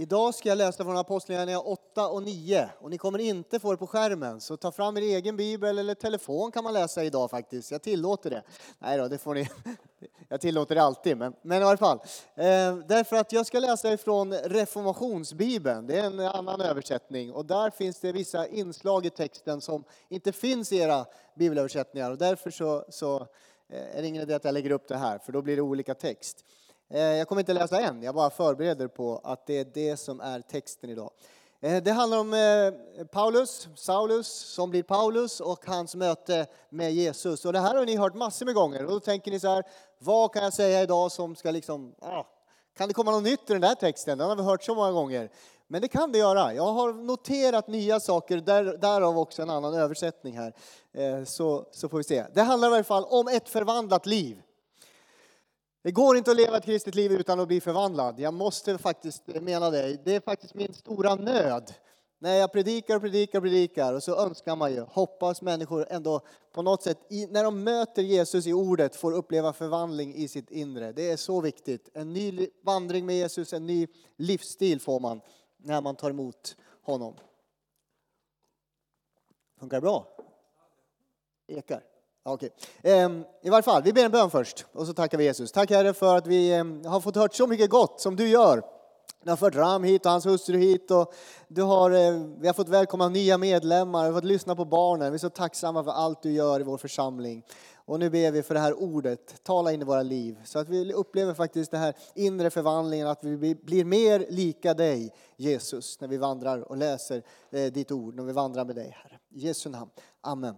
Idag ska jag läsa från Apostlagärningarna 8 och 9 och ni kommer inte få det på skärmen så ta fram er egen bibel eller telefon kan man läsa idag faktiskt. Jag tillåter det. Nej då, det får ni. Jag tillåter det alltid, men, men i alla fall. Eh, därför att jag ska läsa ifrån reformationsbibeln. Det är en annan översättning och där finns det vissa inslag i texten som inte finns i era bibelöversättningar och därför så, så eh, är det ingen idé att jag lägger upp det här för då blir det olika text. Eh, jag kommer inte läsa än, jag bara förbereder på att det är det som är texten idag. Eh, det handlar om eh, Paulus, Saulus, som blir Paulus och hans möte med Jesus. Och det här har ni hört massor med gånger. Och då tänker ni så här, vad kan jag säga idag som ska liksom, ah, kan det komma något nytt i den där texten? Den har vi hört så många gånger. Men det kan det göra. Jag har noterat nya saker, där, därav också en annan översättning här. Så, så får vi se. Det handlar i alla fall om ett förvandlat liv. Det går inte att leva ett kristet liv utan att bli förvandlad. Jag måste faktiskt mena det. Det är faktiskt min stora nöd. När jag predikar och predikar och predikar och så önskar man ju, hoppas människor ändå på något sätt, när de möter Jesus i ordet, får uppleva förvandling i sitt inre. Det är så viktigt. En ny vandring med Jesus, en ny livsstil får man när man tar emot honom. Funkar det bra? Ekar. Okej. Ehm, I varje fall, vi ber en bön först och så tackar vi Jesus. Tack Herre för att vi ehm, har fått hört så mycket gott som du gör. Du har fört Ram hit och hans hustru hit och du har, eh, vi har fått välkomna nya medlemmar, vi har fått lyssna på barnen. Vi är så tacksamma för allt du gör i vår församling. Och nu ber vi för det här ordet, tala in i våra liv så att vi upplever faktiskt den här inre förvandlingen, att vi blir mer lika dig Jesus när vi vandrar och läser eh, ditt ord, när vi vandrar med dig Herre. I Jesu namn. Amen.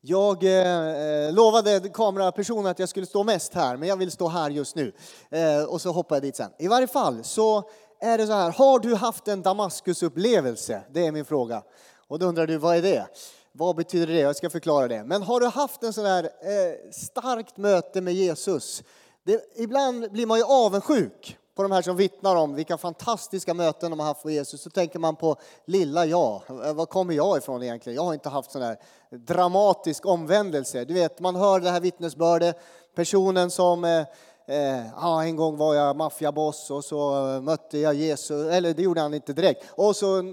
Jag eh, eh, lovade kamerapersonen att jag skulle stå mest här, men jag vill stå här just nu. Eh, och så hoppar jag dit sen. I varje fall så är det så här, har du haft en Damaskusupplevelse? Det är min fråga. Och då undrar du, vad är det? Vad betyder det? Jag ska förklara det. Men har du haft en sån här eh, starkt möte med Jesus? Det, ibland blir man ju avundsjuk på de här som vittnar om vilka fantastiska möten de har haft med Jesus så tänker man på lilla jag. Var kommer jag ifrån egentligen? Jag har inte haft sån här dramatisk omvändelse. Du vet, man hör det här vittnesbördet, personen som eh, Eh, ja, en gång var jag maffiaboss och så eh, mötte jag Jesus, eller det gjorde han inte direkt. Och så eh,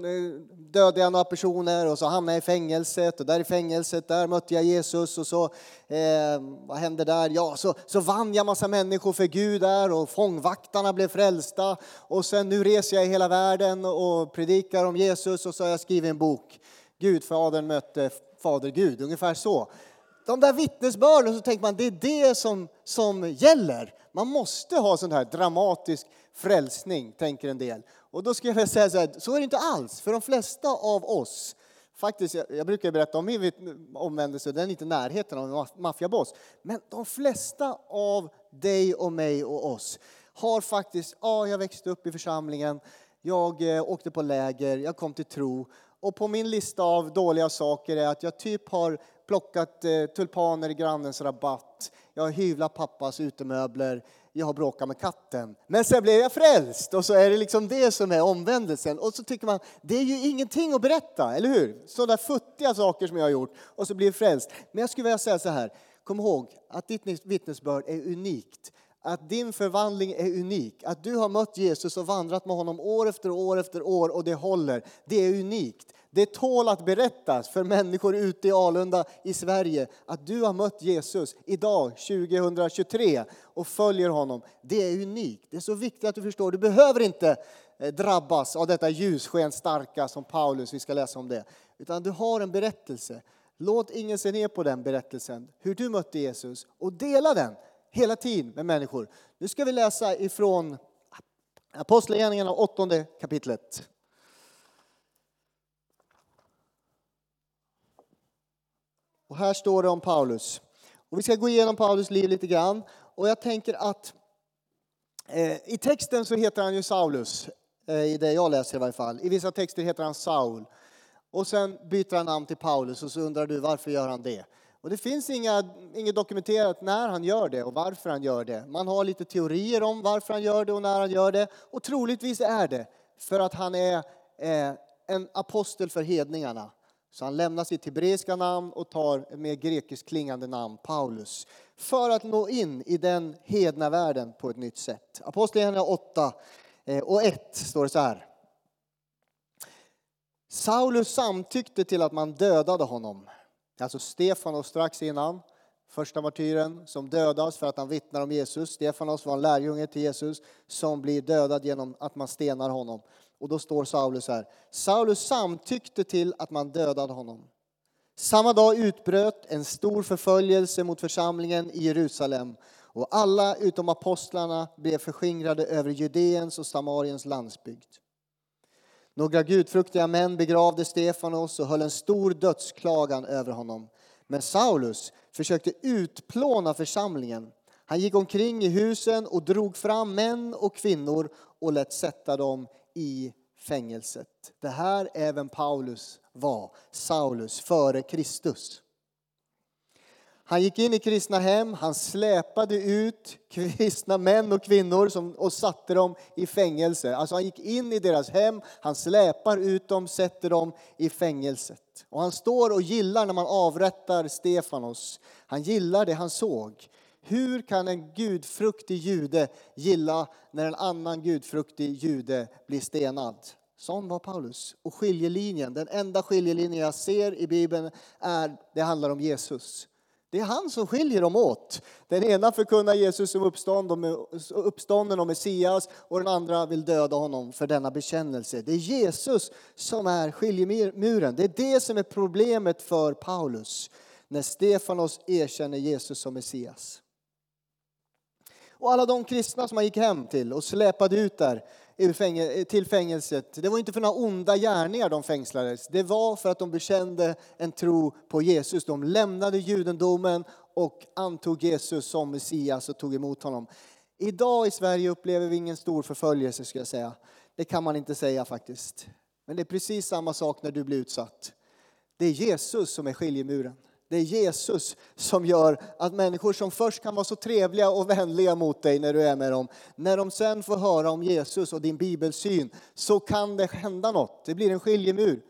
dödade jag några personer och så hamnade jag i fängelset och där i fängelset där mötte jag Jesus och så, eh, vad hände där? Ja, så, så vann jag massa människor för Gud där och fångvaktarna blev frälsta och sen nu reser jag i hela världen och predikar om Jesus och så har jag skrivit en bok. Gudfadern mötte Fader Gud, ungefär så de där vittnesbörden så tänker man det är det som, som gäller. Man måste ha sån här dramatisk frälsning, tänker en del. Och då skulle jag vilja säga så här, så är det inte alls. För de flesta av oss, faktiskt, jag, brukar berätta om min omvändelse, den är inte i närheten av en maffiaboss. Men de flesta av dig och mig och oss har faktiskt, ja, jag växte upp i församlingen, jag eh, åkte på läger, jag kom till tro. Och på min lista av dåliga saker är att jag typ har plockat eh, tulpaner i grannens rabatt, jag har hyvlat pappas utemöbler, jag har bråkat med katten. Men sen blev jag frälst och så är det liksom det som är omvändelsen. Och så tycker man, det är ju ingenting att berätta, eller hur? Sådana futtiga saker som jag har gjort och så blir jag frälst. Men jag skulle vilja säga så här, kom ihåg att ditt vittnesbörd är unikt att din förvandling är unik. Att du har mött Jesus och vandrat med honom år efter år efter år och det håller. Det är unikt. Det tål att berättas för människor ute i Alunda i Sverige att du har mött Jesus idag, 2023, och följer honom. Det är unikt. Det är så viktigt att du förstår. Du behöver inte eh, drabbas av detta ljussken starka som Paulus, vi ska läsa om det. Utan du har en berättelse. Låt ingen se ner på den berättelsen, hur du mötte Jesus, och dela den hela tiden med människor. Nu ska vi läsa ifrån Apostlagärningarna, åttonde kapitlet. Och här står det om Paulus. Och vi ska gå igenom Paulus liv lite grann. Och jag tänker att eh, i texten så heter han ju Saulus, eh, i det jag läser i varje fall. I vissa texter heter han Saul. Och sen byter han namn till Paulus och så undrar du varför gör han det? Och det finns inga, inget dokumenterat när han gör det och varför han gör det. Man har lite teorier om varför han gör det och när han gör det. Och troligtvis är det för att han är eh, en apostel för hedningarna. Så han lämnar sitt hebreiska namn och tar ett mer grekiskt klingande namn, Paulus, för att nå in i den hedna världen på ett nytt sätt. Apostlagärningarna 8. Eh, och 1 står det så här. Saulus samtyckte till att man dödade honom. Alltså Stefanos strax innan, första martyren som dödas för att han vittnar om Jesus. Stefanos var en lärjunge till Jesus som blir dödad genom att man stenar honom. Och då står Saulus här. Saulus samtyckte till att man dödade honom. Samma dag utbröt en stor förföljelse mot församlingen i Jerusalem och alla utom apostlarna blev förskingrade över Judeens och Samariens landsbygd. Några gudfruktiga män begravde Stefanos och höll en stor dödsklagan över honom. Men Saulus försökte utplåna församlingen. Han gick omkring i husen och drog fram män och kvinnor och lät sätta dem i fängelset. Det här även Paulus var, Saulus, före Kristus. Han gick in i kristna hem, han släpade ut kristna män och kvinnor som, och satte dem i fängelse. Alltså han gick in i deras hem, han släpar ut dem, sätter dem i fängelset. Och han står och gillar när man avrättar Stefanos. Han gillar det han såg. Hur kan en gudfruktig jude gilla när en annan gudfruktig jude blir stenad? Sån var Paulus. Och skiljelinjen, den enda skiljelinjen jag ser i Bibeln är, det handlar om Jesus. Det är han som skiljer dem åt. Den ena förkunnar Jesus som uppstånden och Messias och den andra vill döda honom för denna bekännelse. Det är Jesus som är skiljemuren. Det är det som är problemet för Paulus när Stefanos erkänner Jesus som Messias. Och alla de kristna som han gick hem till och släpade ut där till fängelset, det var inte för några onda gärningar de fängslades. Det var för att de bekände en tro på Jesus. De lämnade judendomen och antog Jesus som Messias och tog emot honom. Idag i Sverige upplever vi ingen stor förföljelse, ska jag säga. Det kan man inte säga faktiskt. Men det är precis samma sak när du blir utsatt. Det är Jesus som är skiljemuren. Det är Jesus som gör att människor som först kan vara så trevliga och vänliga mot dig när du är med dem, när de sen får höra om Jesus och din bibelsyn så kan det hända något. Det blir en skiljemur.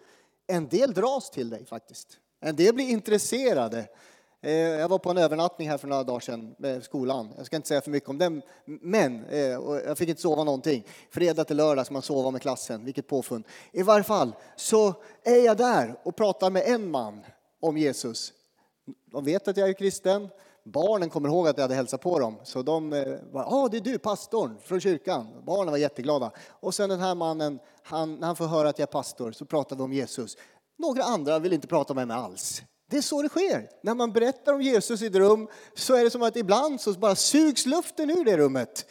En del dras till dig faktiskt. En del blir intresserade. Eh, jag var på en övernattning här för några dagar sedan med skolan. Jag ska inte säga för mycket om den, men eh, jag fick inte sova någonting. Fredag till lördag ska man sova med klassen, vilket påfund. I varje fall så är jag där och pratar med en man om Jesus de vet att jag är kristen. Barnen kommer ihåg att jag hade hälsat på dem. Så de eh, var, ja ah, det är du, pastorn från kyrkan. Barnen var jätteglada. Och sen den här mannen, han, när han får höra att jag är pastor så pratar vi om Jesus. Några andra vill inte prata med mig alls. Det är så det sker. När man berättar om Jesus i ett rum så är det som att ibland så bara sugs luften ur det rummet.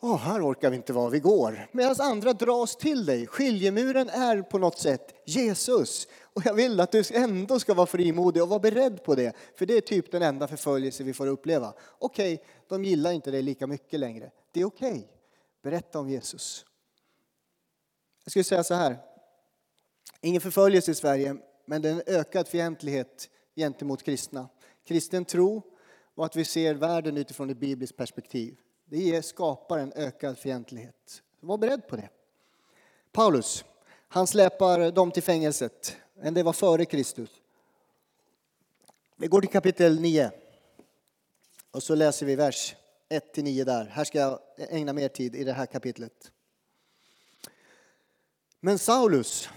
Oh, här orkar vi inte vara, vi går. Medan andra dras till dig. Skiljemuren är på något sätt Jesus. Och jag vill att du ändå ska vara frimodig och vara beredd på det. För det är typ den enda förföljelse vi får uppleva. Okej, okay, de gillar inte dig lika mycket längre. Det är okej. Okay. Berätta om Jesus. Jag skulle säga så här. Ingen förföljelse i Sverige, men det är en ökad fientlighet gentemot kristna. Kristen tro och att vi ser världen utifrån ett bibliskt perspektiv. Det skapar en ökad fientlighet. Var beredd på det. Paulus, han släpar dem till fängelset. Men det var före Kristus. Vi går till kapitel 9. Och så läser vi vers 1-9 där. Här ska jag ägna mer tid i det här kapitlet. Men Saulus,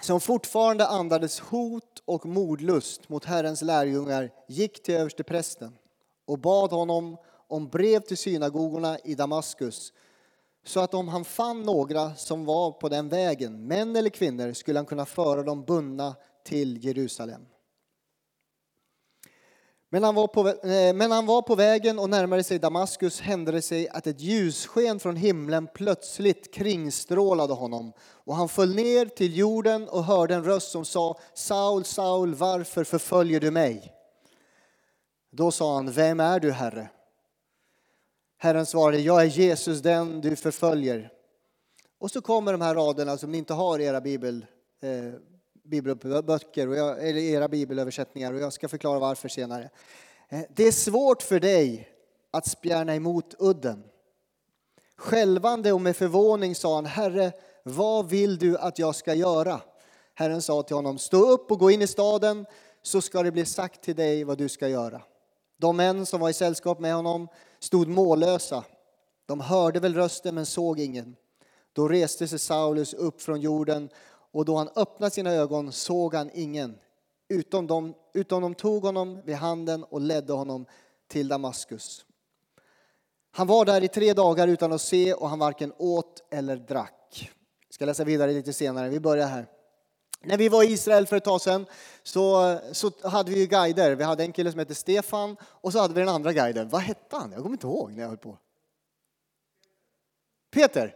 som fortfarande andades hot och mordlust mot Herrens lärjungar, gick till översteprästen och bad honom om brev till synagogorna i Damaskus så att om han fann några som var på den vägen, män eller kvinnor, skulle han kunna föra dem bundna till Jerusalem. Men han, var på, eh, men han var på vägen och närmade sig Damaskus hände det sig att ett ljussken från himlen plötsligt kringstrålade honom och han föll ner till jorden och hörde en röst som sa Saul, Saul, varför förföljer du mig? Då sa han, vem är du, Herre? Herren svarade, jag är Jesus den du förföljer. Och så kommer de här raderna som ni inte har i era bibel, eh, bibelböcker och jag, eller era bibelöversättningar och jag ska förklara varför senare. Eh, det är svårt för dig att spjärna emot udden. Skälvande och med förvåning sa han, Herre, vad vill du att jag ska göra? Herren sa till honom, stå upp och gå in i staden så ska det bli sagt till dig vad du ska göra. De män som var i sällskap med honom stod mållösa De hörde väl rösten men såg ingen. Då reste sig Saulus upp från jorden och då han öppnade sina ögon såg han ingen. Utom de, utom de tog honom vid handen och ledde honom till Damaskus. Han var där i tre dagar utan att se och han varken åt eller drack. Jag ska läsa vidare lite senare, vi börjar här. När vi var i Israel för ett tag sedan så, så hade vi guider. Vi hade en kille som hette Stefan och så hade vi den andra guiden. Vad hette han? Jag kommer inte ihåg när jag höll på. Peter.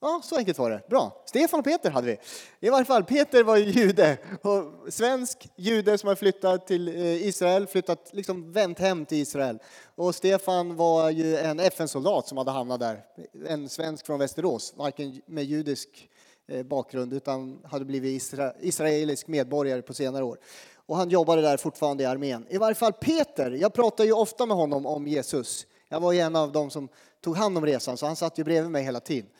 Ja, så enkelt var det. Bra. Stefan och Peter hade vi. I varje fall, Peter var ju jude. Och svensk jude som har flyttat till eh, Israel, flyttat, liksom vänt hem till Israel. Och Stefan var ju en FN-soldat som hade hamnat där. En svensk från Västerås, varken med judisk Eh, bakgrund utan hade blivit isra israelisk medborgare på senare år. Och han jobbade där fortfarande i armén. I varje fall Peter, jag pratar ju ofta med honom om Jesus. Jag var ju en av dem som tog hand om resan, så han satt ju bredvid mig hela tiden.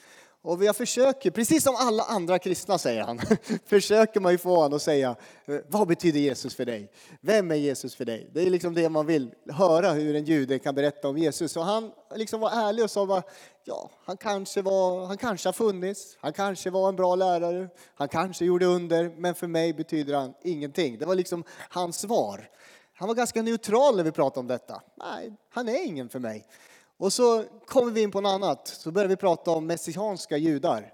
Och jag försöker, precis som alla andra kristna säger han, försöker man ju få honom att säga, eh, vad betyder Jesus för dig? Vem är Jesus för dig? Det är liksom det man vill höra, hur en jude kan berätta om Jesus. Och han liksom var ärlig och sa, bara, ja, han kanske, var, han kanske har funnits, han kanske var en bra lärare, han kanske gjorde under, men för mig betyder han ingenting. Det var liksom hans svar. Han var ganska neutral när vi pratade om detta. Nej, han är ingen för mig. Och så kommer vi in på något annat, så börjar vi prata om messianska judar.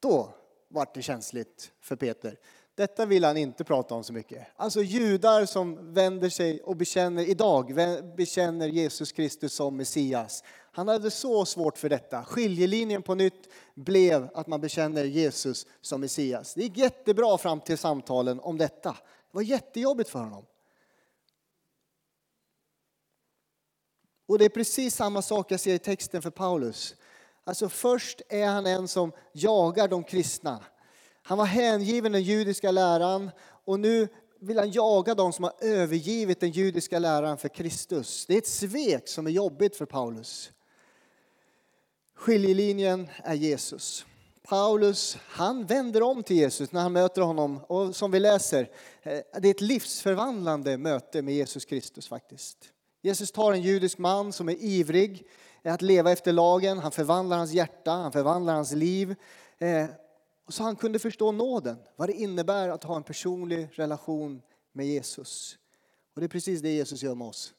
Då vart det känsligt för Peter. Detta vill han inte prata om så mycket. Alltså judar som vänder sig och bekänner, idag bekänner Jesus Kristus som Messias. Han hade så svårt för detta. Skiljelinjen på nytt blev att man bekänner Jesus som Messias. Det gick jättebra fram till samtalen om detta. Det var jättejobbigt för honom. Och det är precis samma sak jag ser i texten för Paulus. Alltså först är han en som jagar de kristna. Han var hängiven den judiska läran och nu vill han jaga de som har övergivit den judiska läran för Kristus. Det är ett svek som är jobbigt för Paulus. Skiljelinjen är Jesus. Paulus, han vänder om till Jesus när han möter honom och som vi läser, eh, det är ett livsförvandlande möte med Jesus Kristus faktiskt. Jesus tar en judisk man som är ivrig att leva efter lagen. Han förvandlar hans hjärta, han förvandlar hans liv. Eh, så han kunde förstå nåden, vad det innebär att ha en personlig relation med Jesus. Och det är precis det Jesus gör med oss.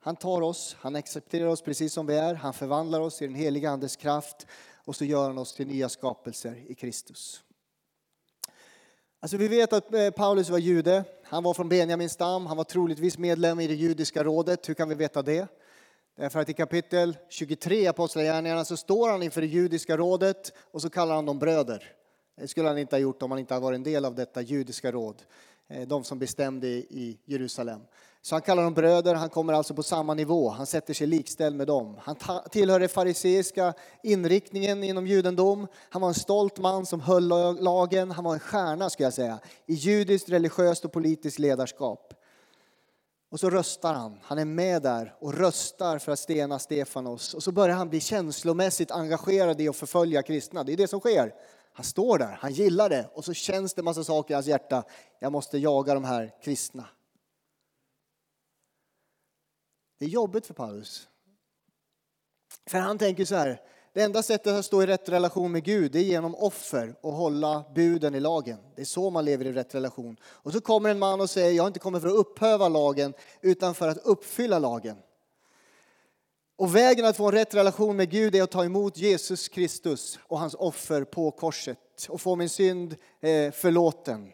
Han tar oss, han accepterar oss precis som vi är, han förvandlar oss i den heliga Andes kraft och så gör han oss till nya skapelser i Kristus. Alltså vi vet att eh, Paulus var jude, han var från Benjamins stam, han var troligtvis medlem i det judiska rådet. Hur kan vi veta det? Därför att i kapitel 23 i Apostlagärningarna så står han inför det judiska rådet och så kallar han dem bröder. Det skulle han inte ha gjort om han inte hade varit en del av detta judiska råd, eh, de som bestämde i Jerusalem. Så han kallar dem bröder, han kommer alltså på samma nivå, han sätter sig likställd med dem. Han tillhör den fariseiska inriktningen inom judendom. Han var en stolt man som höll lagen, han var en stjärna skulle jag säga, i judiskt, religiöst och politiskt ledarskap. Och så röstar han, han är med där och röstar för att stena Stefanos. Och så börjar han bli känslomässigt engagerad i att förfölja kristna. Det är det som sker. Han står där, han gillar det och så känns det massa saker i hans hjärta. Jag måste jaga de här kristna. Det är jobbigt för Paulus. För han tänker så här, det enda sättet att stå i rätt relation med Gud är genom offer och hålla buden i lagen. Det är så man lever i rätt relation. Och så kommer en man och säger, jag har inte kommit för att upphäva lagen utan för att uppfylla lagen. Och vägen att få en rätt relation med Gud är att ta emot Jesus Kristus och hans offer på korset och få min synd eh, förlåten.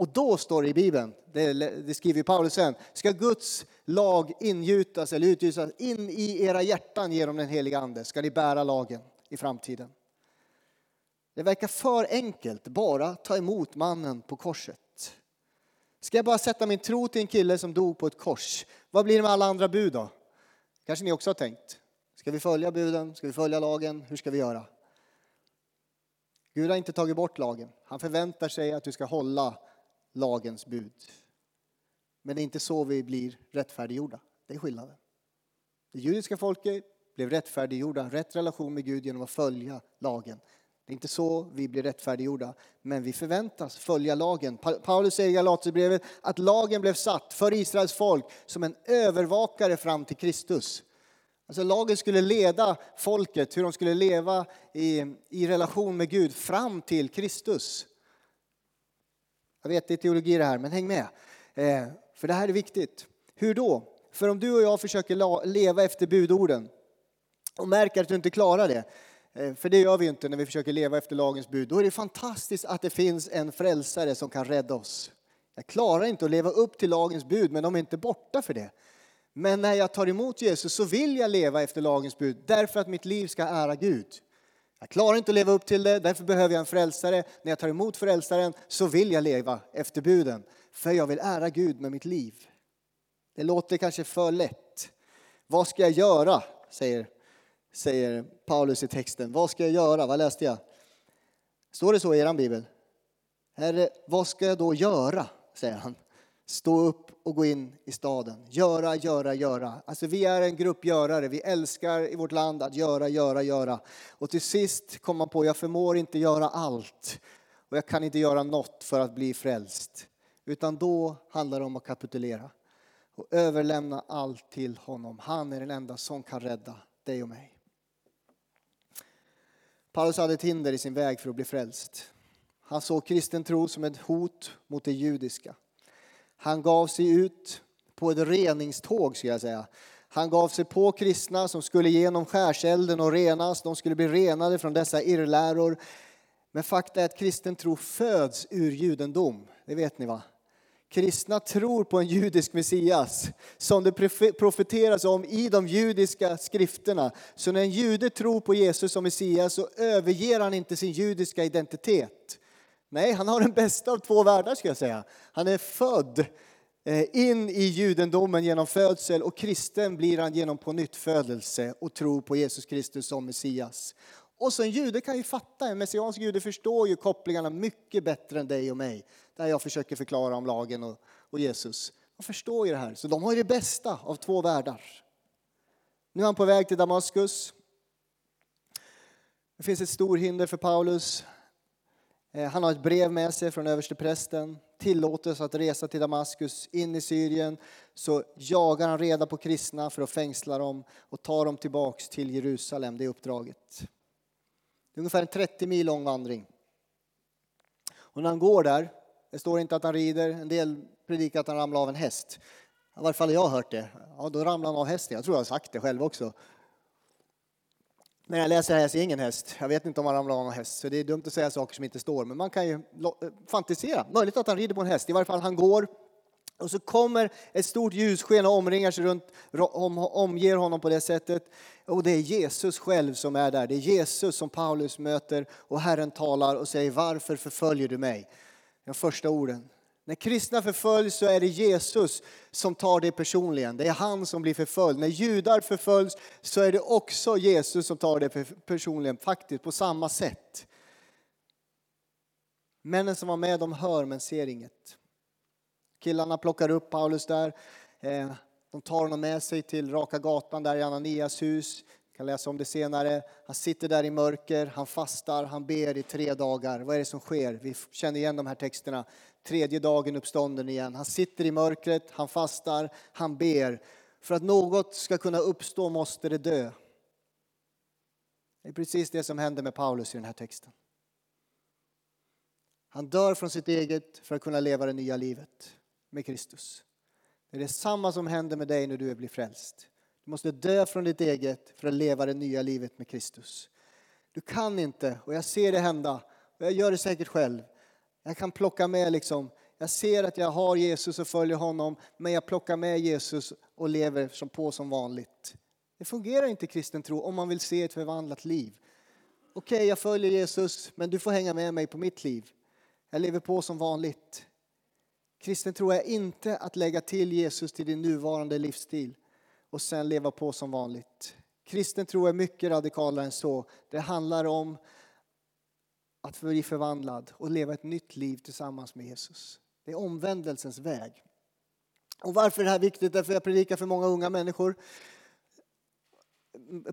Och då står det i Bibeln, det, det skriver Paulus sen, ska Guds lag ingjutas eller utgjutas in i era hjärtan genom den heliga Ande, ska ni bära lagen i framtiden. Det verkar för enkelt, bara ta emot mannen på korset. Ska jag bara sätta min tro till en kille som dog på ett kors? Vad blir det med alla andra bud då? Kanske ni också har tänkt. Ska vi följa buden? Ska vi följa lagen? Hur ska vi göra? Gud har inte tagit bort lagen. Han förväntar sig att du ska hålla lagens bud. Men det är inte så vi blir rättfärdiggjorda. Det är skillnaden. Det judiska folket blev rättfärdiggjorda, rätt relation med Gud genom att följa lagen. Det är inte så vi blir rättfärdiggjorda, men vi förväntas följa lagen. Paulus säger i Galaterbrevet att lagen blev satt för Israels folk som en övervakare fram till Kristus. Alltså lagen skulle leda folket, hur de skulle leva i, i relation med Gud fram till Kristus. Jag vet, det är teologi det här, men häng med. Eh, för det här är viktigt. Hur då? För om du och jag försöker leva efter budorden och märker att du inte klarar det, eh, för det gör vi ju inte när vi försöker leva efter lagens bud, då är det fantastiskt att det finns en frälsare som kan rädda oss. Jag klarar inte att leva upp till lagens bud, men de är inte borta för det. Men när jag tar emot Jesus så vill jag leva efter lagens bud, därför att mitt liv ska ära Gud. Jag klarar inte att leva upp till det, därför behöver jag en frälsare. När jag tar emot frälsaren så vill jag leva efter buden, för jag vill ära Gud med mitt liv. Det låter kanske för lätt. Vad ska jag göra? Säger, säger Paulus i texten. Vad ska jag göra? Vad läste jag? Står det så i er bibel? Herre, vad ska jag då göra? säger han. Stå upp och gå in i staden. Göra, göra, göra. Alltså vi är en grupp görare. Vi älskar i vårt land att göra, göra, göra. Och till sist kom man på, jag förmår inte göra allt. Och jag kan inte göra något för att bli frälst. Utan då handlar det om att kapitulera. Och överlämna allt till honom. Han är den enda som kan rädda dig och mig. Paulus hade ett hinder i sin väg för att bli frälst. Han såg kristen tro som ett hot mot det judiska. Han gav sig ut på ett reningståg, ska jag säga. Han gav sig på kristna som skulle genom skärselden och renas. De skulle bli renade från dessa irrläror. Men fakta är att kristen tro föds ur judendom. Det vet ni va? Kristna tror på en judisk Messias som det profeteras om i de judiska skrifterna. Så när en jude tror på Jesus som Messias så överger han inte sin judiska identitet. Nej, han har den bästa av två världar ska jag säga. Han är född eh, in i judendomen genom födsel och kristen blir han genom på nytt födelse och tro på Jesus Kristus som Messias. Och så en jude kan ju fatta, en messiansk jude förstår ju kopplingarna mycket bättre än dig och mig. Där jag försöker förklara om lagen och, och Jesus. De förstår ju det här, så de har ju det bästa av två världar. Nu är han på väg till Damaskus. Det finns ett stort hinder för Paulus. Eh, han har ett brev med sig från översteprästen, tillåtelse att resa till Damaskus, in i Syrien. Så jagar han reda på kristna för att fängsla dem och ta dem tillbaks till Jerusalem, det är uppdraget. Det är ungefär en 30 mil lång vandring. Och när han går där, det står inte att han rider, en del predikar att han ramlar av en häst. I varje fall jag har hört det. Ja, då ramlar han av hästen. Jag tror jag har sagt det själv också. När jag läser här, jag ser ingen häst. Jag vet inte om han ramlar av någon häst, så det är dumt att säga saker som inte står. Men man kan ju eh, fantisera. Möjligt att han rider på en häst. I varje fall, han går. Och så kommer ett stort ljussken och omringar sig runt, om, omger honom på det sättet. Och det är Jesus själv som är där. Det är Jesus som Paulus möter och Herren talar och säger varför förföljer du mig? De första orden. När kristna förföljs så är det Jesus som tar det personligen. Det är han som blir förföljd. När judar förföljs så är det också Jesus som tar det personligen, faktiskt på samma sätt. Männen som var med de hör men ser inget. Killarna plockar upp Paulus där. Eh, de tar honom med sig till Raka gatan där i Ananias hus. Kan läsa om det senare. Han sitter där i mörker, han fastar, han ber i tre dagar. Vad är det som sker? Vi känner igen de här texterna tredje dagen uppstånden igen. Han sitter i mörkret, han fastar, han ber. För att något ska kunna uppstå måste det dö. Det är precis det som händer med Paulus i den här texten. Han dör från sitt eget för att kunna leva det nya livet med Kristus. Det är detsamma som händer med dig när du blir frälst. Du måste dö från ditt eget för att leva det nya livet med Kristus. Du kan inte, och jag ser det hända, och jag gör det säkert själv, jag kan plocka med liksom, jag ser att jag har Jesus och följer honom, men jag plockar med Jesus och lever som på som vanligt. Det fungerar inte kristen tro om man vill se ett förvandlat liv. Okej, okay, jag följer Jesus, men du får hänga med mig på mitt liv. Jag lever på som vanligt. Kristen tro är inte att lägga till Jesus till din nuvarande livsstil och sen leva på som vanligt. Kristen tro är mycket radikalare än så. Det handlar om att bli förvandlad och leva ett nytt liv tillsammans med Jesus. Det är omvändelsens väg. Och varför är det här viktigt? Därför jag predikar för många unga människor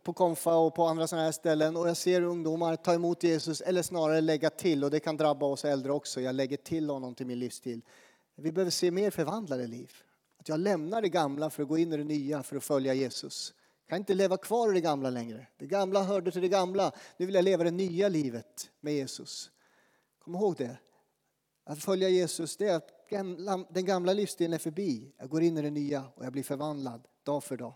på konfa och på andra sådana här ställen och jag ser ungdomar ta emot Jesus eller snarare lägga till och det kan drabba oss äldre också. Jag lägger till honom till min livsstil. Vi behöver se mer förvandlade liv. Att jag lämnar det gamla för att gå in i det nya för att följa Jesus. Jag kan inte leva kvar i det gamla längre. Det gamla hörde till det gamla. Nu vill jag leva det nya livet med Jesus. Kom ihåg det. Att följa Jesus, det är att den gamla livsstilen är förbi. Jag går in i det nya och jag blir förvandlad dag för dag.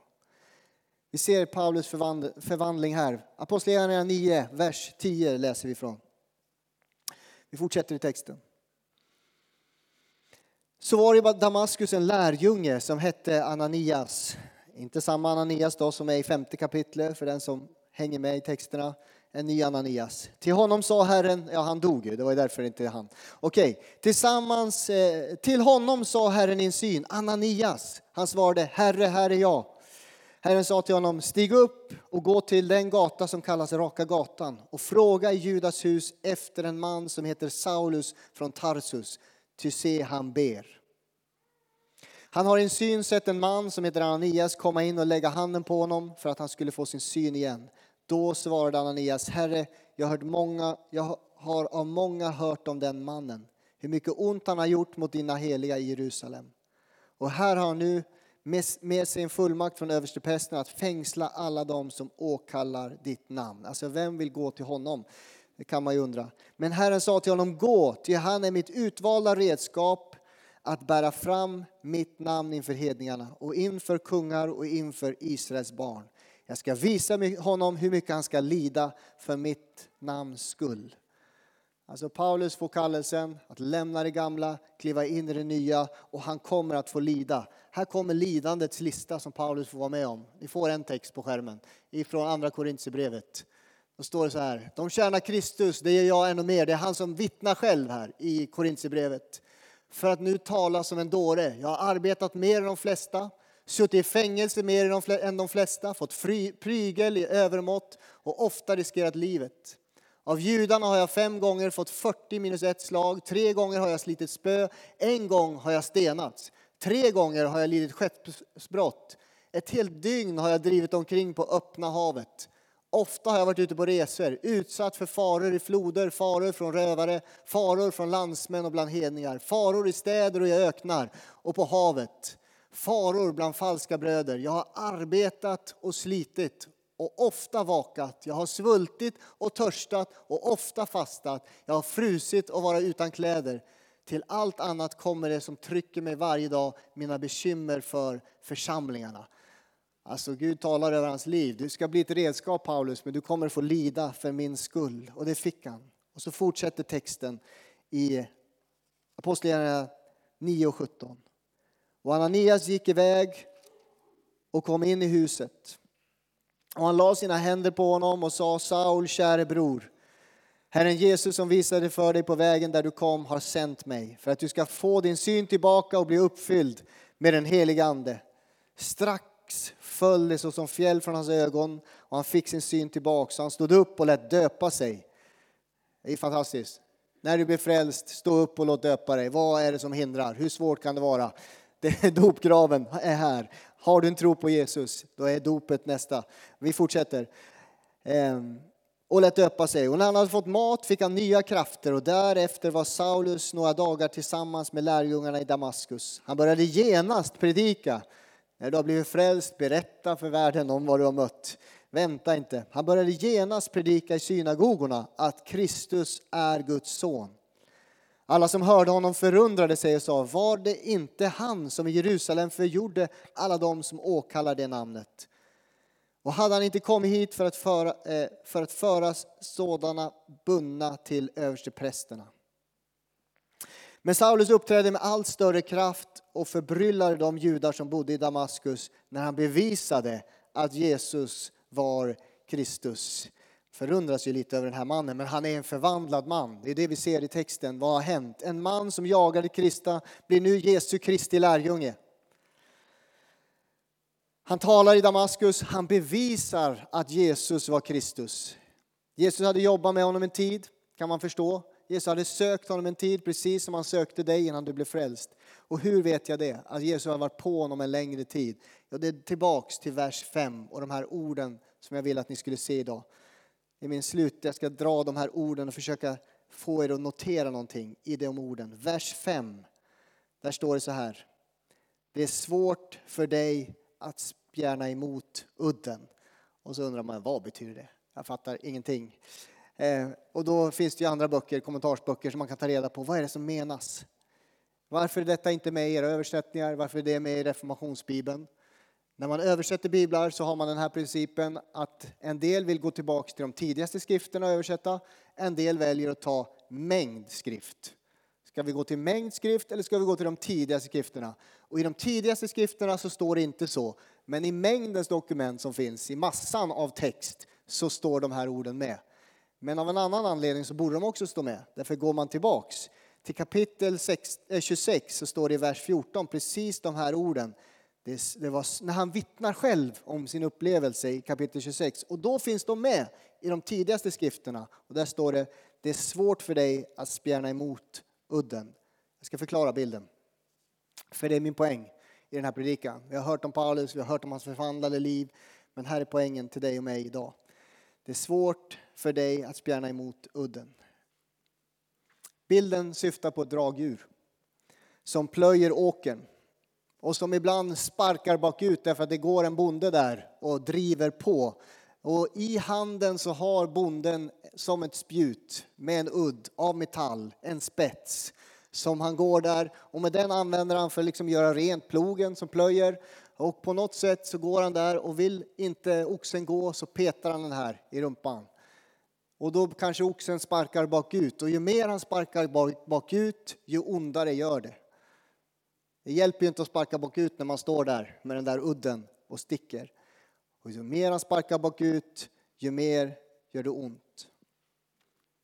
Vi ser Paulus förvandling här. Apostlagärningarna 9, vers 10 läser vi från. Vi fortsätter i texten. Så var det i Damaskus en lärjunge som hette Ananias. Inte samma Ananias då som är i femte kapitlet för den som hänger med i texterna. En ny Ananias. Till honom sa Herren, ja han dog ju, det var därför inte han. Okej, tillsammans, eh, till honom sa Herren i en syn, Ananias. Han svarade, Herre, här är jag. Herren sa till honom, stig upp och gå till den gata som kallas Raka gatan och fråga i Judas hus efter en man som heter Saulus från Tarsus, ty se han ber. Han har i en syn sett en man som heter Ananias komma in och lägga handen på honom för att han skulle få sin syn igen. Då svarade Ananias, Herre, jag, hört många, jag har av många hört om den mannen, hur mycket ont han har gjort mot dina heliga i Jerusalem. Och här har han nu med sig en fullmakt från översteprästen att fängsla alla dem som åkallar ditt namn. Alltså vem vill gå till honom? Det kan man ju undra. Men Herren sa till honom, gå, ty han är mitt utvalda redskap att bära fram mitt namn inför hedningarna och inför kungar och inför Israels barn. Jag ska visa honom hur mycket han ska lida för mitt namns skull. Alltså Paulus får kallelsen att lämna det gamla, kliva in i det nya och han kommer att få lida. Här kommer lidandets lista som Paulus får vara med om. Ni får en text på skärmen ifrån andra Korintierbrevet. Då står det så här, de tjänar Kristus, det gör jag ännu mer. Det är han som vittnar själv här i Korintierbrevet. För att nu tala som en dåre. Jag har arbetat mer än de flesta, suttit i fängelse mer än de flesta, fått fri, prygel i övermått och ofta riskerat livet. Av judarna har jag fem gånger fått 40 minus ett slag, tre gånger har jag slitit spö, en gång har jag stenats, tre gånger har jag lidit skeppsbrott, ett helt dygn har jag drivit omkring på öppna havet. Ofta har jag varit ute på resor, utsatt för faror i floder, faror från rövare, faror från landsmän och bland hedningar, faror i städer och i öknar och på havet, faror bland falska bröder. Jag har arbetat och slitit och ofta vakat. Jag har svultit och törstat och ofta fastat. Jag har frusit och varit utan kläder. Till allt annat kommer det som trycker mig varje dag, mina bekymmer för församlingarna. Alltså Gud talar över hans liv. Du ska bli ett redskap Paulus, men du kommer få lida för min skull. Och det fick han. Och så fortsätter texten i Apostlagärningarna 9 och 17. Och Ananias gick iväg och kom in i huset. Och han la sina händer på honom och sa Saul, käre bror. Herren Jesus som visade för dig på vägen där du kom har sänt mig för att du ska få din syn tillbaka och bli uppfylld med den helige Ande. Strax föll det såsom fjäll från hans ögon och han fick sin syn tillbaka. Så han stod upp och lät döpa sig. Det är fantastiskt. När du blir frälst, stå upp och låt döpa dig. Vad är det som hindrar? Hur svårt kan det vara? Det är dopgraven är här. Har du en tro på Jesus, då är dopet nästa. Vi fortsätter. Ehm, och lät döpa sig. Och när han hade fått mat fick han nya krafter och därefter var Saulus några dagar tillsammans med lärjungarna i Damaskus. Han började genast predika. När du har blivit frälst, berätta för världen om vad du har mött. Vänta inte. Han började genast predika i synagogorna att Kristus är Guds son. Alla som hörde honom förundrade sig och sa, var det inte han som i Jerusalem förgjorde alla de som åkallar det namnet? Och hade han inte kommit hit för att föra, eh, för att föra sådana bundna till översteprästerna? Men Saulus uppträdde med allt större kraft och förbryllade de judar som bodde i Damaskus när han bevisade att Jesus var Kristus förundras ju lite över den här mannen, men han är en förvandlad man. Det är det vi ser i texten. Vad har hänt? En man som jagade Krista blir nu Jesu Kristi lärjunge. Han talar i Damaskus, han bevisar att Jesus var Kristus. Jesus hade jobbat med honom en tid, kan man förstå. Jesus hade sökt honom en tid, precis som han sökte dig innan du blev frälst. Och hur vet jag det? Att Jesus har varit på honom en längre tid. Ja, det är tillbaks till vers 5 och de här orden som jag vill att ni skulle se idag i min slut, jag ska dra de här orden och försöka få er att notera någonting i de orden. Vers 5, där står det så här. Det är svårt för dig att spjärna emot udden. Och så undrar man, vad betyder det? Jag fattar ingenting. Eh, och då finns det ju andra böcker, kommentarsböcker, som man kan ta reda på. Vad är det som menas? Varför är detta inte med i era översättningar? Varför är det med i reformationsbibeln? När man översätter biblar så har man den här principen att en del vill gå tillbaka till de tidigaste skrifterna och översätta. En del väljer att ta mängd skrift. Ska vi gå till mängd skrift, eller ska vi gå till de tidigaste skrifterna? Och i de tidigaste skrifterna så står det inte så. Men i mängdens dokument som finns, i massan av text, så står de här orden med. Men av en annan anledning så borde de också stå med. Därför går man tillbaks till kapitel 26 eh, så står det i vers 14 precis de här orden. Det, det var när han vittnar själv om sin upplevelse i kapitel 26. Och då finns de med i de tidigaste skrifterna. Och där står det, det är svårt för dig att spjärna emot udden. Jag ska förklara bilden. För det är min poäng i den här predikan. Vi har hört om Paulus, vi har hört om hans förvandlade liv. Men här är poängen till dig och mig idag. Det är svårt för dig att spjärna emot udden. Bilden syftar på ett dragdjur som plöjer åkern och som ibland sparkar bakut därför att det går en bonde där och driver på. Och i handen så har bonden som ett spjut med en udd av metall, en spets som han går där och med den använder han för att liksom göra rent plogen som plöjer. Och på något sätt så går han där och vill inte oxen gå så petar han den här i rumpan. Och då kanske oxen sparkar bakut och ju mer han sparkar bakut ju ondare gör det. Det hjälper ju inte att sparka bakut när man står där med den där udden och sticker. Och ju mer han sparkar bakut ju mer gör det ont.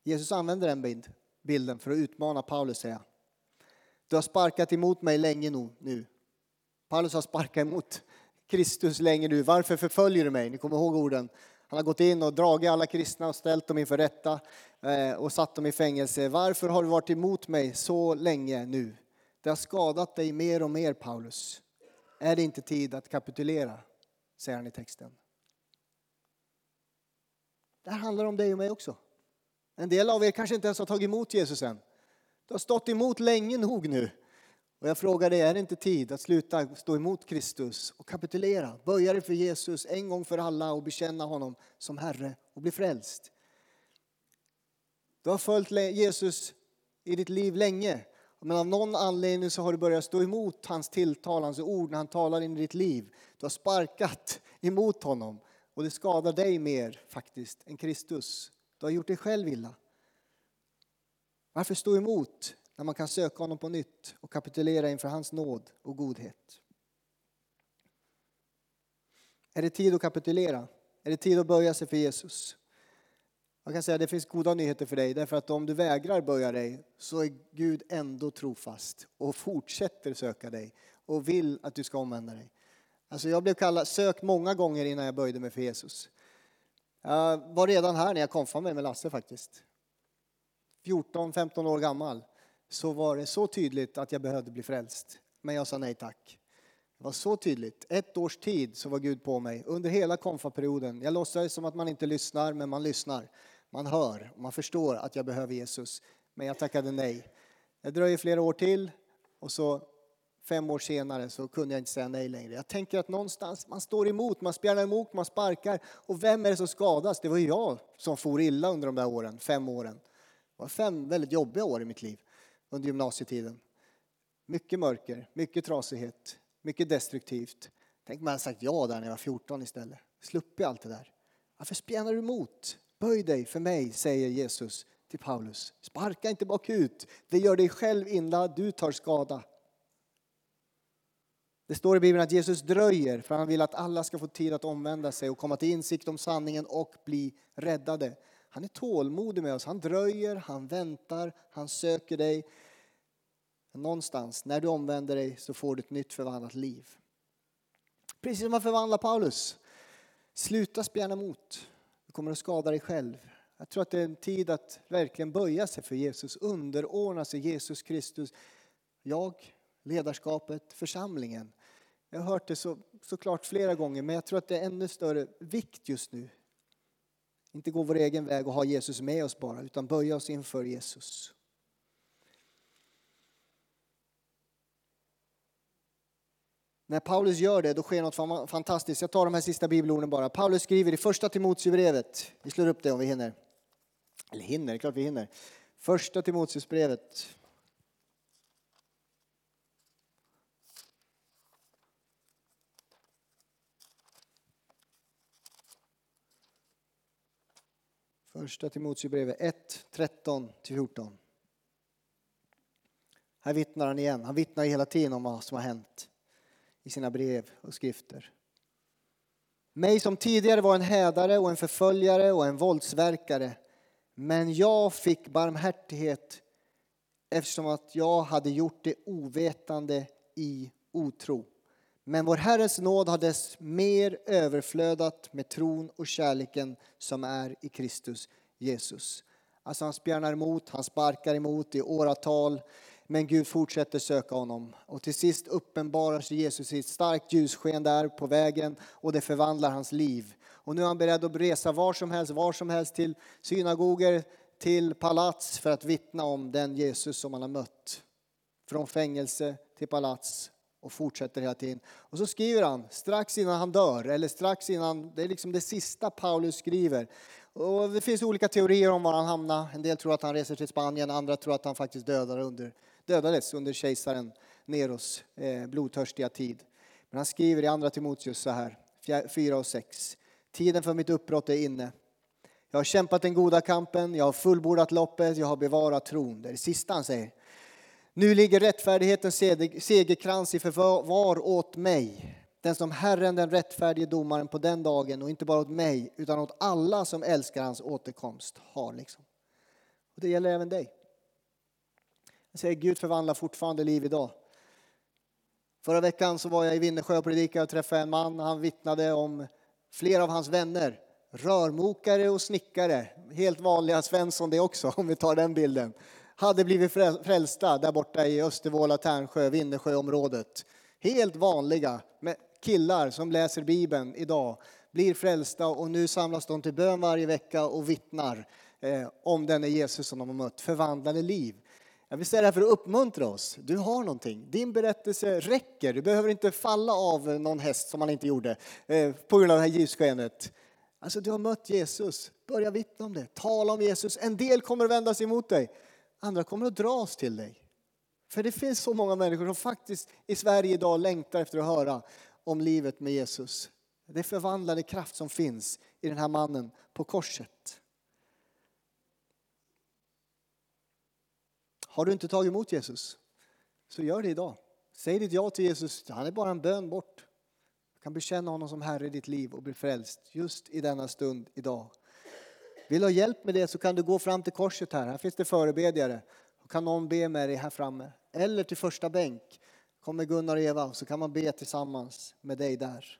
Jesus använder den bilden för att utmana Paulus säga. Du har sparkat emot mig länge nog nu. Paulus har sparkat emot Kristus länge nu. Varför förföljer du mig? Ni kommer ihåg orden. Han har gått in och dragit alla kristna och ställt dem inför rätta eh, och satt dem i fängelse. Varför har du varit emot mig så länge nu? Det har skadat dig mer och mer, Paulus. Är det inte tid att kapitulera? Säger han i texten. Det här handlar om dig och mig också. En del av er kanske inte ens har tagit emot Jesus än. Du har stått emot länge nog nu. Och jag frågar dig, är det inte tid att sluta stå emot Kristus och kapitulera? Böja dig för Jesus en gång för alla och bekänna honom som Herre och bli frälst. Du har följt Jesus i ditt liv länge. Men av någon anledning så har du börjat stå emot hans tilltal, hans ord när han talar in i ditt liv. Du har sparkat emot honom och det skadar dig mer faktiskt än Kristus. Du har gjort dig själv illa. Varför stå emot när man kan söka honom på nytt och kapitulera inför hans nåd och godhet? Är det tid att kapitulera? Är det tid att böja sig för Jesus? Jag kan säga att det finns goda nyheter för dig, därför att om du vägrar böja dig så är Gud ändå trofast och fortsätter söka dig och vill att du ska omvända dig. Alltså jag blev kallad, sökt många gånger innan jag böjde mig för Jesus. Jag var redan här när jag konfade mig med Lasse faktiskt. 14-15 år gammal så var det så tydligt att jag behövde bli frälst. Men jag sa nej tack. Det var så tydligt. Ett års tid så var Gud på mig under hela konfaperioden. Jag låtsades som att man inte lyssnar, men man lyssnar. Man hör och man förstår att jag behöver Jesus. Men jag tackade nej. Det dröjer flera år till och så fem år senare så kunde jag inte säga nej längre. Jag tänker att någonstans, man står emot, man spjärnar emot, man sparkar. Och vem är det som skadas? Det var ju jag som for illa under de där åren, fem åren. Det var fem väldigt jobbiga år i mitt liv under gymnasietiden. Mycket mörker, mycket trasighet, mycket destruktivt. Tänk om jag hade sagt ja där när jag var 14 istället. Sluppit allt det där. Varför spjärnar du emot? Böj dig för mig, säger Jesus till Paulus. Sparka inte bakut. Det gör dig själv illa, du tar skada. Det står i Bibeln att Jesus dröjer för han vill att alla ska få tid att omvända sig och komma till insikt om sanningen och bli räddade. Han är tålmodig med oss. Han dröjer, han väntar, han söker dig. Någonstans, när du omvänder dig så får du ett nytt förvandlat liv. Precis som han förvandlar Paulus. Sluta spjärna emot. Du kommer att skada dig själv. Jag tror att det är en tid att verkligen böja sig för Jesus, underordna sig Jesus Kristus. Jag, ledarskapet, församlingen. Jag har hört det så, såklart flera gånger, men jag tror att det är ännu större vikt just nu. Inte gå vår egen väg och ha Jesus med oss bara, utan böja oss inför Jesus. När Paulus gör det, då sker något fantastiskt. Jag tar de här sista bibelorden bara. Paulus skriver i första Timoteusbrevet, vi slår upp det om vi hinner. Eller hinner, det är klart vi hinner. Första Timoteusbrevet. Första Timoteusbrevet 1, 13-14. Här vittnar han igen. Han vittnar hela tiden om vad som har hänt i sina brev och skrifter. Mig som tidigare var en hädare och en förföljare och en våldsverkare. Men jag fick barmhärtighet eftersom att jag hade gjort det ovetande i otro. Men vår Herres nåd har dess mer överflödat med tron och kärleken som är i Kristus Jesus. Alltså han spjärnar emot, han sparkar emot i åratal. Men Gud fortsätter söka honom. Och till sist uppenbarar sig Jesus i ett starkt ljussken där på vägen och det förvandlar hans liv. Och nu är han beredd att resa var som helst, var som helst till synagoger, till palats för att vittna om den Jesus som han har mött. Från fängelse till palats och fortsätter hela tiden. Och så skriver han strax innan han dör, eller strax innan, det är liksom det sista Paulus skriver. Och det finns olika teorier om var han hamnar. En del tror att han reser till Spanien, andra tror att han faktiskt dödade under dödades under kejsaren Neros eh, blodtörstiga tid. Men han skriver i andra Timoteus så här, 4 och 6. Tiden för mitt uppbrott är inne. Jag har kämpat den goda kampen, jag har fullbordat loppet, jag har bevarat tron. Det är det sista han säger. Nu ligger rättfärdighetens segerkrans i förvar åt mig. Den som Herren, den rättfärdige domaren på den dagen och inte bara åt mig utan åt alla som älskar hans återkomst har. Liksom. Och det gäller även dig. Jag säger Gud förvandlar fortfarande liv idag. Förra veckan så var jag i Vinnersjö och predikade och träffade en man. Han vittnade om flera av hans vänner. Rörmokare och snickare. Helt vanliga Svensson det också, om vi tar den bilden. Hade blivit frälsta där borta i Östervåla, Tärnsjö, Vinnersjöområdet. Helt vanliga killar som läser Bibeln idag blir frälsta och nu samlas de till bön varje vecka och vittnar eh, om denne Jesus som de har mött. Förvandlade liv. Jag vill säga det här för att uppmuntra oss. Du har någonting. Din berättelse räcker. Du behöver inte falla av någon häst som man inte gjorde eh, på grund av det här ljusskenet. Alltså du har mött Jesus. Börja vittna om det. Tala om Jesus. En del kommer att vända sig emot dig. Andra kommer att dras till dig. För det finns så många människor som faktiskt i Sverige idag längtar efter att höra om livet med Jesus. Det förvandlade kraft som finns i den här mannen på korset. Har du inte tagit emot Jesus, så gör det idag. Säg ditt ja till Jesus. Han är bara en bön bort. Du kan bekänna honom som Herre i ditt liv och bli frälst just i denna stund idag. Vill du ha hjälp med det så kan du gå fram till korset här. Här finns det förebedjare. Då kan någon be med dig här framme. Eller till första bänk. Kommer Gunnar och Eva så kan man be tillsammans med dig där.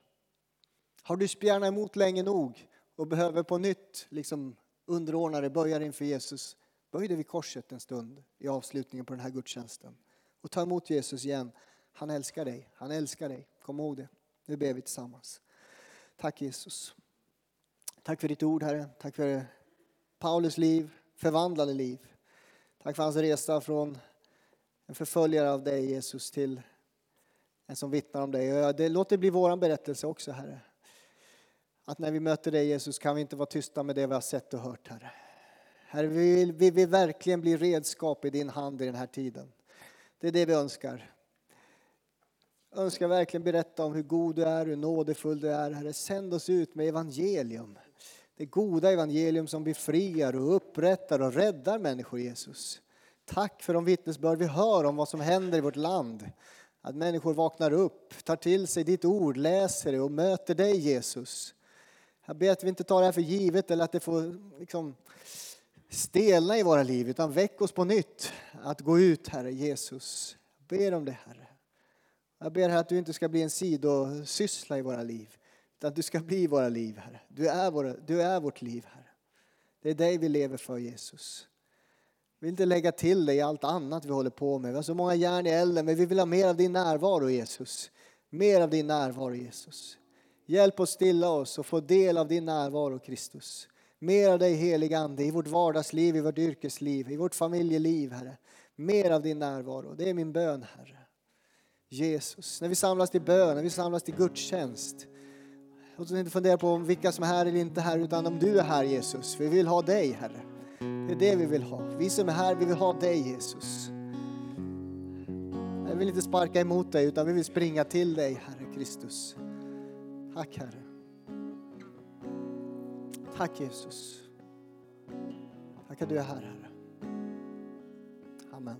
Har du spjärnat emot länge nog och behöver på nytt liksom underordna dig, böja dig inför Jesus Böj dig vid korset en stund i avslutningen på den här gudstjänsten och ta emot Jesus igen. Han älskar dig, han älskar dig. Kom ihåg det. Nu ber vi tillsammans. Tack Jesus. Tack för ditt ord Herre. Tack för Paulus liv, förvandlade liv. Tack för hans resa från en förföljare av dig Jesus till en som vittnar om dig. Det, låt det bli vår berättelse också Herre. Att när vi möter dig Jesus kan vi inte vara tysta med det vi har sett och hört Herre. Herre, vi vill, vi vill verkligen bli redskap i din hand i den här tiden. Det är det vi önskar. Jag önskar verkligen berätta om hur god du är, hur nådefull du är. Herre, sänd oss ut med evangelium. Det goda evangelium som befriar och upprättar och räddar människor, Jesus. Tack för de vittnesbörd vi hör om vad som händer i vårt land. Att människor vaknar upp, tar till sig ditt ord, läser det och möter dig, Jesus. Jag ber att vi inte tar det här för givet eller att det får liksom, stelna i våra liv, utan väck oss på nytt att gå ut, Herre Jesus. Jag ber om det, Herre. Jag ber Herre att du inte ska bli en sidosyssla i våra liv, att du ska bli våra liv, Herre. Du är, våra, du är vårt liv, Herre. Det är dig vi lever för, Jesus. Vi vill inte lägga till dig i allt annat vi håller på med. Vi har så många järn i elden, men vi vill ha mer av din närvaro, Jesus. Mer av din närvaro, Jesus. Hjälp oss stilla oss och få del av din närvaro, Kristus. Mer av dig helige Ande i vårt vardagsliv, i vårt yrkesliv, i vårt familjeliv Herre. Mer av din närvaro. Det är min bön Herre. Jesus, när vi samlas till bön, när vi samlas till gudstjänst. Låt oss inte fundera på vilka som är här eller inte här, utan om du är här Jesus. Vi vill ha dig Herre. Det är det vi vill ha. Vi som är här, vi vill ha dig Jesus. Jag vill inte sparka emot dig, utan vi vill springa till dig Herre Kristus. Tack Herre. Tack Jesus. Tack att du är här Herre. Amen.